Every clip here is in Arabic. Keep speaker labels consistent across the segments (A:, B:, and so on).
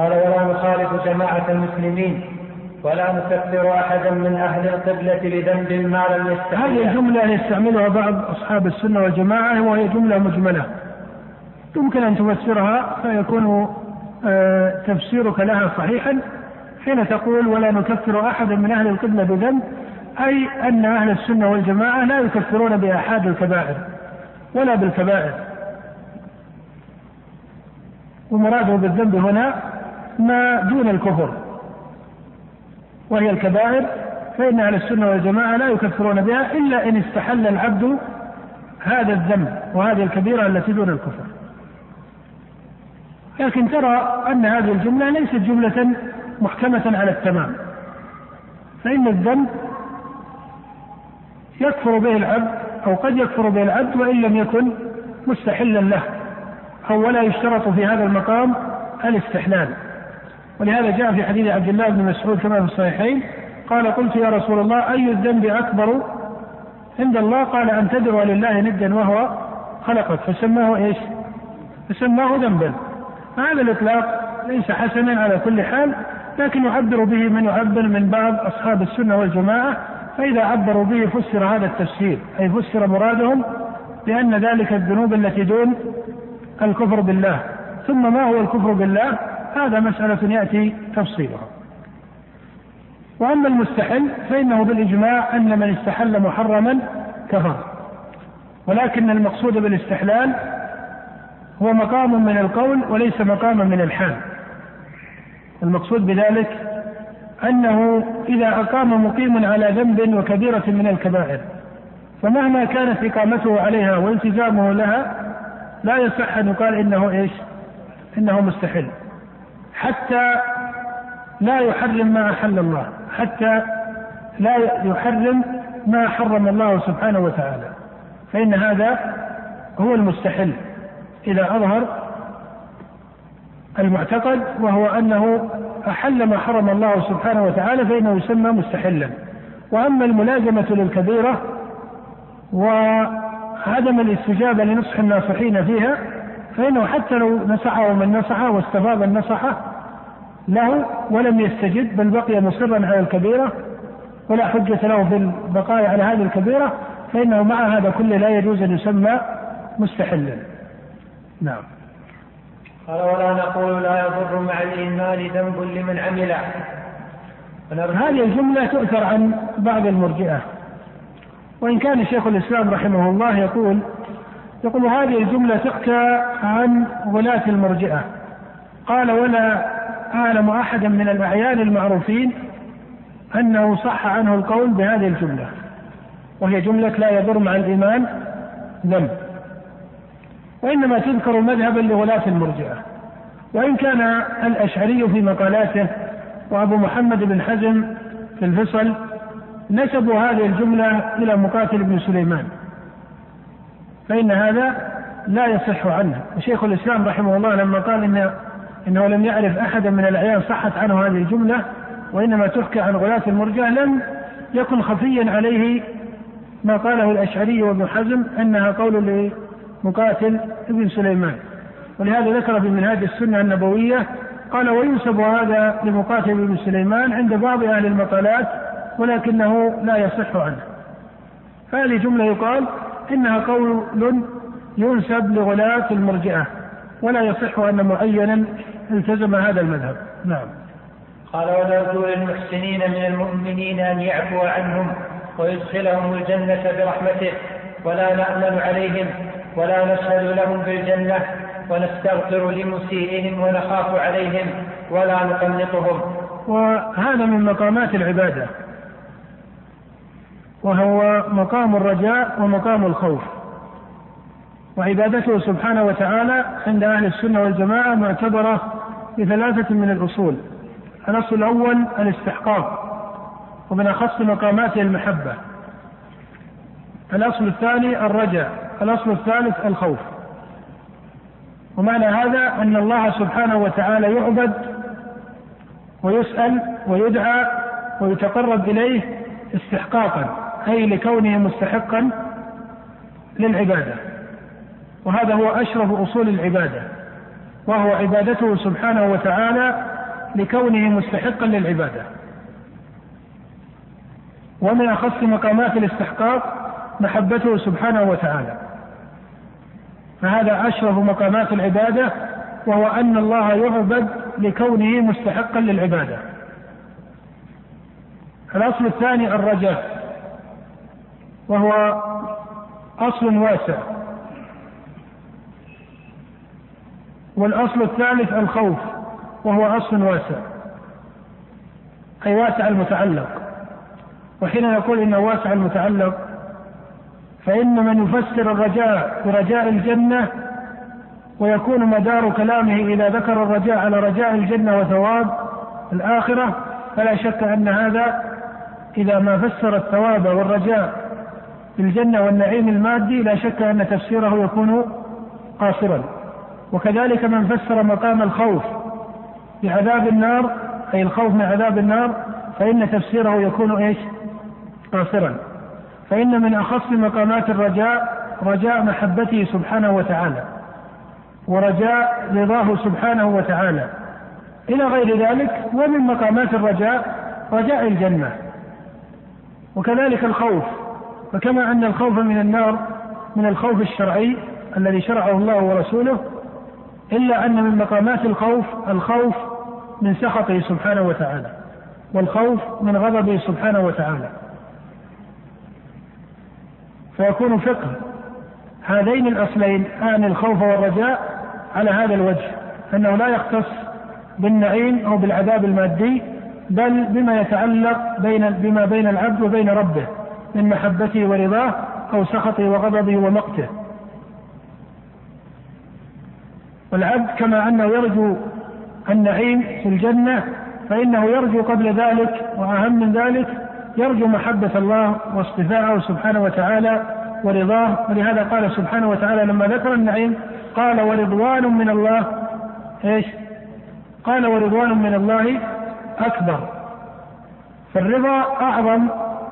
A: قال ولا نخالف جماعة المسلمين ولا نكفر أحدا من أهل القبلة بذنب ما لم يستحق
B: هذه الجملة يستعملها بعض أصحاب السنة والجماعة وهي جملة مجملة. يمكن أن تفسرها فيكون آه، تفسيرك لها صحيحا حين تقول ولا نكفر أحدا من أهل القبلة بذنب أي أن أهل السنة والجماعة لا يكفرون بآحاد الكبائر ولا بالكبائر. ومراده بالذنب هنا ما دون الكفر. وهي الكبائر فإن أهل السنة والجماعة لا يكفرون بها إلا إن استحل العبد هذا الذنب وهذه الكبيرة التي دون الكفر. لكن ترى أن هذه الجملة ليست جملة محكمة على التمام. فإن الذنب يكفر به العبد أو قد يكفر به العبد وإن لم يكن مستحلا له أو ولا يشترط في هذا المقام الاستحلال. ولهذا جاء في حديث عبد الله بن مسعود كما في الصحيحين قال قلت يا رسول الله أي الذنب أكبر عند الله؟ قال أن تدعو لله ندا وهو خلقك فسماه إيش؟ فسماه ذنبا. هذا الإطلاق ليس حسنا على كل حال لكن يعبر به من يعبر من بعض أصحاب السنة والجماعة فإذا عبروا به فسر هذا التفسير أي فسر مرادهم بأن ذلك الذنوب التي دون الكفر بالله. ثم ما هو الكفر بالله؟ هذا مسألة يأتي تفصيلها. وأما المستحل فإنه بالإجماع أن من استحل محرما كفر. ولكن المقصود بالاستحلال هو مقام من القول وليس مقاما من الحال. المقصود بذلك أنه إذا أقام مقيم على ذنب وكبيرة من الكبائر فمهما كانت إقامته عليها والتزامه لها لا يصح أن يقال إنه إيش؟ إنه مستحل. حتى لا يحرم ما أحل الله حتى لا يحرم ما حرم الله سبحانه وتعالى. فإن هذا هو المستحل إذا أظهر المعتقد وهو أنه أحل ما حرم الله سبحانه وتعالى فإنه يسمى مستحلا. وأما الملازمة للكبيرة وعدم الاستجابة لنصح الناصحين فيها فإنه حتى لو نصحه من نصحه واستفاض النصحة له ولم يستجب بل بقي مصرا على الكبيرة ولا حجة له في البقاء على هذه الكبيرة فإنه مع هذا كله لا يجوز أن يسمى مستحلا. نعم.
A: قال ولا نقول لا يضر مع الإيمان ذنب لمن عمله.
B: هذه الجملة تؤثر عن بعض المرجئة. وإن كان شيخ الإسلام رحمه الله يقول يقول هذه الجملة تحكى عن غلاة المرجئة. قال ولا أعلم أحدا من الأعيان المعروفين أنه صح عنه القول بهذه الجملة وهي جملة لا يضر مع الإيمان ذنب وإنما تذكر مذهبا لغلاة المرجئة وإن كان الأشعري في مقالاته وأبو محمد بن حزم في الفصل نسبوا هذه الجملة إلى مقاتل بن سليمان فإن هذا لا يصح عنه. وشيخ الإسلام رحمه الله لما قال إن إنه لم يعرف أحدا من الأعيان صحت عنه هذه الجملة وإنما تحكى عن غلاة المرجع لم يكن خفيا عليه ما قاله الأشعري وابن حزم أنها قول لمقاتل ابن سليمان. ولهذا ذكر في منهاج السنة النبوية قال وينسب هذا لمقاتل ابن سليمان عند بعض أهل المقالات ولكنه لا يصح عنه. هذه جملة يقال إنها قول ينسب لغلاة المرجئة. ولا يصح أن معينا التزم هذا المذهب. نعم.
A: قال ونرجو للمحسنين من المؤمنين أن يعفو عنهم ويدخلهم الجنة برحمته ولا نأمن عليهم ولا نشهد لهم بالجنة ونستغفر لمسيئهم ونخاف عليهم ولا نقنطهم.
B: وهذا من مقامات العبادة. وهو مقام الرجاء ومقام الخوف. وعبادته سبحانه وتعالى عند أهل السنة والجماعة معتبرة بثلاثة من الأصول. الأصل الأول الاستحقاق ومن أخص مقاماته المحبة. الأصل الثاني الرجاء الأصل الثالث الخوف. ومعنى هذا أن الله سبحانه وتعالى يعبد ويسأل ويدعى ويتقرب إليه استحقاقا أي لكونه مستحقا للعبادة. وهذا هو أشرف أصول العبادة وهو عبادته سبحانه وتعالى لكونه مستحقا للعبادة. ومن أخص مقامات الاستحقاق محبته سبحانه وتعالى. فهذا أشرف مقامات العبادة وهو أن الله يعبد لكونه مستحقا للعبادة. الأصل الثاني الرجاء وهو أصل واسع. والأصل الثالث الخوف وهو أصل واسع. أي واسع المتعلق. وحين نقول إنه واسع المتعلق فإن من يفسر الرجاء برجاء الجنة ويكون مدار كلامه إذا ذكر الرجاء على رجاء الجنة وثواب الآخرة فلا شك أن هذا إذا ما فسر الثواب والرجاء في الجنة والنعيم المادي لا شك أن تفسيره يكون قاصرا. وكذلك من فسر مقام الخوف بعذاب النار أي الخوف من عذاب النار فإن تفسيره يكون إيش؟ قاصرا. فإن من أخص مقامات الرجاء رجاء محبته سبحانه وتعالى ورجاء رضاه سبحانه وتعالى. إلى غير ذلك ومن مقامات الرجاء رجاء الجنة. وكذلك الخوف. فكما أن الخوف من النار من الخوف الشرعي الذي شرعه الله ورسوله إلا أن من مقامات الخوف الخوف من سخطه سبحانه وتعالى والخوف من غضبه سبحانه وتعالى. فيكون فقه هذين الأصلين آن الخوف والرجاء على هذا الوجه أنه لا يختص بالنعيم أو بالعذاب المادي بل بما يتعلق بين بما بين العبد وبين ربه من محبته ورضاه أو سخطه وغضبه ومقته. والعبد كما أنه يرجو النعيم في الجنة فإنه يرجو قبل ذلك وأهم من ذلك يرجو محبة الله واصطفاءه سبحانه وتعالى ورضاه ولهذا قال سبحانه وتعالى لما ذكر النعيم قال ورضوان من الله إيش؟ قال ورضوان من الله أكبر فالرضا أعظم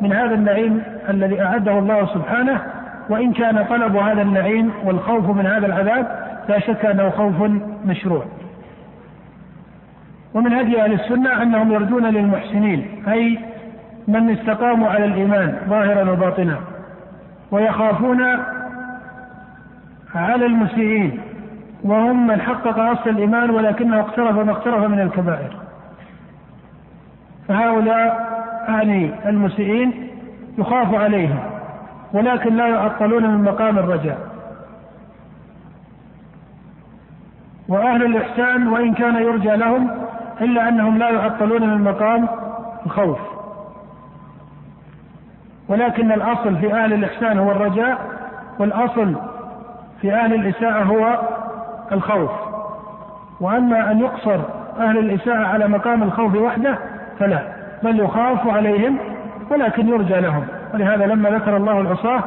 B: من هذا النعيم الذي أعده الله سبحانه وإن كان طلب هذا النعيم والخوف من هذا العذاب لا شك أنه خوف مشروع. ومن هدي أهل السنة أنهم يرجون للمحسنين أي من استقاموا على الإيمان ظاهرا وباطنا ويخافون على المسيئين وهم من حقق أصل الإيمان ولكنه اقترف ما اقترف من الكبائر. فهؤلاء أعني المسيئين يخاف عليهم ولكن لا يعطلون من مقام الرجاء. وأهل الإحسان وإن كان يرجى لهم إلا أنهم لا يعطلون من مقام الخوف. ولكن الأصل في أهل الإحسان هو الرجاء والأصل في أهل الإساءة هو الخوف. وأما أن يقصر أهل الإساءة على مقام الخوف وحده فلا بل يخاف عليهم ولكن يرجى لهم. ولهذا لما ذكر الله العصاة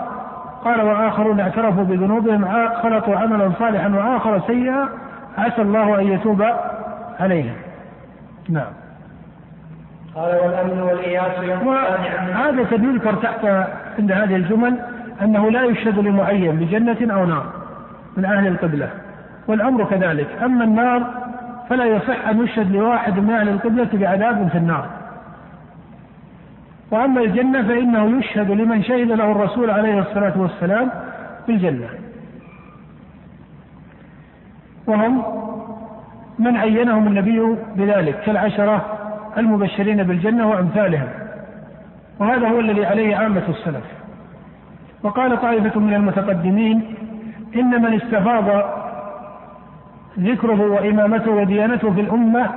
B: قال وآخرون اعترفوا بذنوبهم خلطوا عملا صالحا وآخر سيئا عسى الله أن يتوب عليهم نعم.
A: قال والأمن والإياس
B: هذا يذكر تحت عند هذه الجمل أنه لا يشهد لمعين بجنة أو نار من أهل القبلة والأمر كذلك. أما النار فلا يصح أن يشهد لواحد من أهل القبلة بعذاب في النار. وأما الجنة فإنه يشهد لمن شهد له الرسول عليه الصلاة والسلام بالجنة وهم من عينهم النبي بذلك كالعشرة المبشرين بالجنة وأمثالهم. وهذا هو الذي عليه عامة السلف. وقال طائفة من المتقدمين إن من استفاض ذكره وإمامته وديانته في الأمة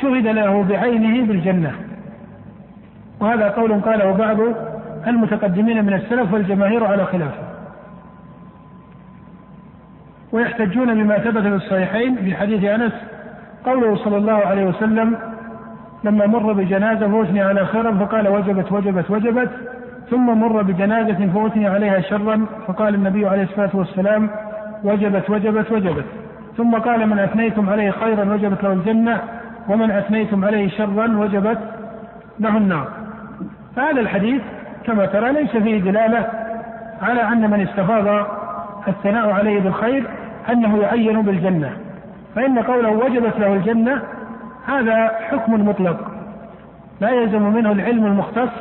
B: شهد له بعينه بالجنة. وهذا قول قاله بعض المتقدمين من السلف والجماهير على خلافه ويحتجون بما ثبت في الصحيحين في حديث أنس قوله صلى الله عليه وسلم لما مر بجنازة فاثني على خيرا فقال وجبت وجبت وجبت ثم مر بجنازة فاثني عليها شرا فقال النبي عليه الصلاة والسلام وجبت وجبت وجبت ثم قال من أثنيتم عليه خيرا وجبت له الجنة ومن أثنيتم عليه شرا وجبت له النار. فهذا الحديث كما ترى ليس فيه دلالة على أن من استفاض الثناء عليه بالخير أنه يعين بالجنة فإن قوله وجبت له الجنة هذا حكم مطلق لا يلزم منه العلم المختص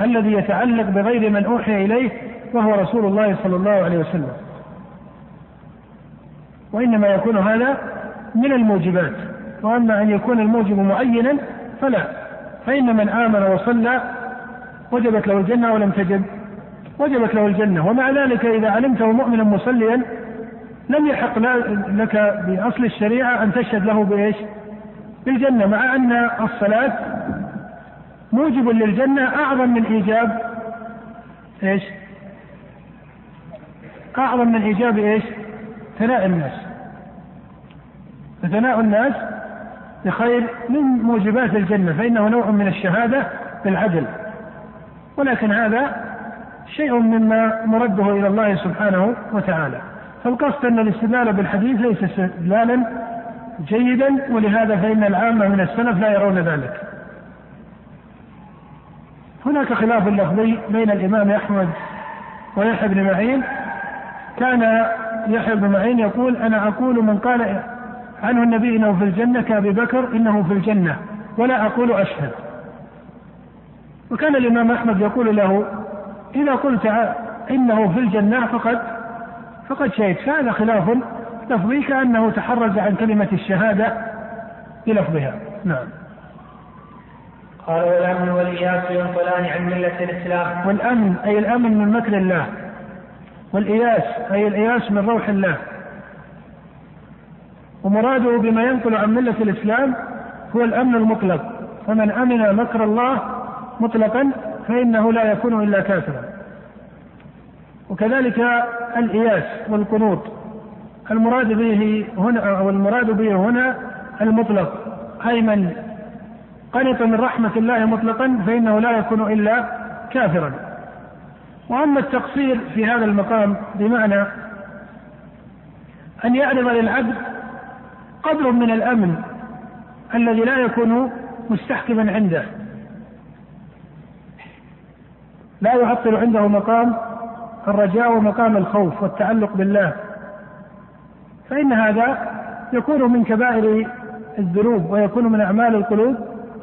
B: الذي يتعلق بغير من أوحي إليه وهو رسول الله صلى الله عليه وسلم. وإنما يكون هذا من الموجبات وأما أن يكون الموجب معينا فلا فإن من آمن وصلى وجبت له الجنة ولم تجب وجبت له الجنة. ومع ذلك إذا علمته مؤمنا مصليا لم يحق لك بأصل الشريعة أن تشهد له بإيش؟ بالجنة مع أن الصلاة موجب للجنة أعظم من إيجاب إيش؟ أعظم من إيجاب إيش؟ ثناء الناس فثناء الناس بخير من موجبات الجنة فإنه نوع من الشهادة بالعدل ولكن هذا شيء مما مرده إلى الله سبحانه وتعالى فالقصد أن الاستدلال بالحديث ليس استدلالا جيدا ولهذا فإن العامة من السلف لا يرون ذلك. هناك خلاف لفظي بين الإمام أحمد ويحيى بن معين. كان يحيى بن معين يقول أنا أقول من قال عنه النبي إنه في الجنة كأبي بكر إنه في الجنة ولا أقول أشهد. وكان الإمام أحمد يقول له إذا قلت إنه في الجنة فقد فقد شهد. فهذا خلاف لفظي كأنه تحرز عن كلمة الشهادة بلفظها. نعم.
A: قال والأمن والإياس ينقلان عن ملة الإسلام.
B: والأمن أي الأمن من مكر الله. والإياس أي الإياس من روح الله. ومراده بما ينقل عن ملة الإسلام هو الأمن المطلق. فمن أمن مكر الله مطلقا فإنه لا يكون إلا كافرا. وكذلك الإياس والقنوط. المراد به هنا أو المراد به هنا المطلق. أي من قنط من رحمة الله مطلقا فإنه لا يكون إلا كافرا. وأما التقصير في هذا المقام بمعنى أن يعرض للعبد قدر من الأمن الذي لا يكون مستحكما عنده. لا يعطل عنده مقام الرجاء ومقام الخوف والتعلق بالله. فإن هذا يكون من كبائر الذنوب ويكون من أعمال القلوب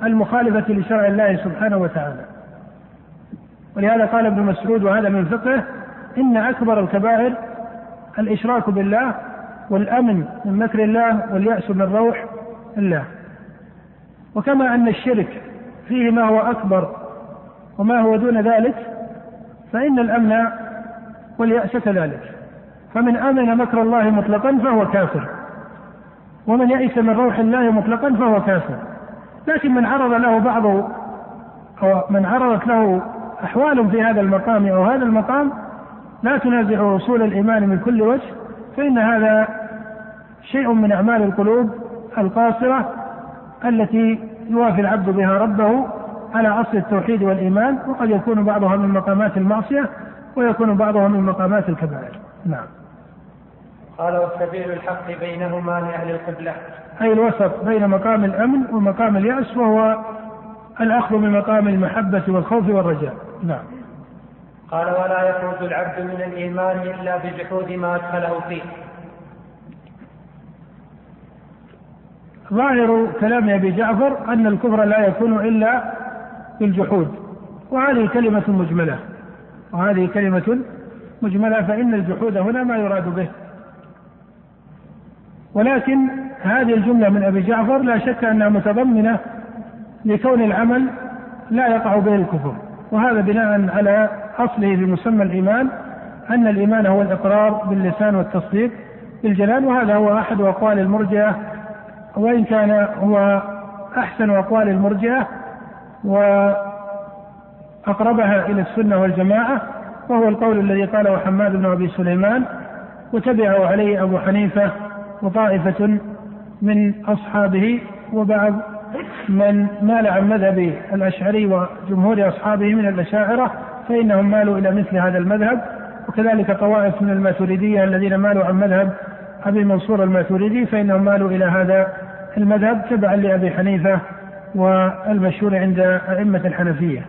B: المخالفة لشرع الله سبحانه وتعالى. ولهذا قال ابن مسعود وهذا من فقه إن أكبر الكبائر الإشراك بالله والأمن من مكر الله واليأس من روح الله. وكما أن الشرك فيه ما هو أكبر وما هو دون ذلك فإن الأمن واليأس كذلك فمن أمن مكر الله مطلقا فهو كافر. ومن يئس من روح الله مطلقا فهو كافر. لكن من عرض له بعض أو من عرضت له أحوال في هذا المقام أو هذا المقام لا تنازع وصول الإيمان من كل وجه فإن هذا شيء من أعمال القلوب القاصرة التي يوافي العبد بها ربه على أصل التوحيد والإيمان وقد يكون بعضها من مقامات المعصية ويكون بعضها من مقامات الكبائر. نعم.
A: قال والسبيل الحق بينهما لأهل القبلة.
B: أي الوسط بين مقام الأمن ومقام اليأس وهو الأخذ من مقام المحبة والخوف والرجاء. نعم.
A: قال ولا يخرج العبد من الإيمان إلا بجحود ما أدخله فيه.
B: ظاهر كلام أبي جعفر أن الكفر لا يكون إلا بالجحود وهذه كلمة مجملة. وهذه كلمة مجملة فإن الجحود هنا ما يراد به. ولكن هذه الجملة من أبي جعفر لا شك أنها متضمنة لكون العمل لا يقع به الكفر. وهذا بناء على أصله في مسمى الإيمان أن الإيمان هو الإقرار باللسان والتصديق بالجنان وهذا هو أحد أقوال المرجئة وإن كان هو أحسن أقوال المرجئة وأقربها إلى السنة والجماعة وهو القول الذي قاله حماد بن أبي سليمان وتبعه عليه أبو حنيفة وطائفة من أصحابه وبعض من مال عن مذهب الأشعري وجمهور أصحابه من الأشاعرة فإنهم مالوا إلى مثل هذا المذهب. وكذلك طوائف من الماتريدية الذين مالوا عن مذهب أبي منصور الماتريدي فإنهم مالوا إلى هذا المذهب تبعا لأبي حنيفة والمشهور عند أئمة الحنفية.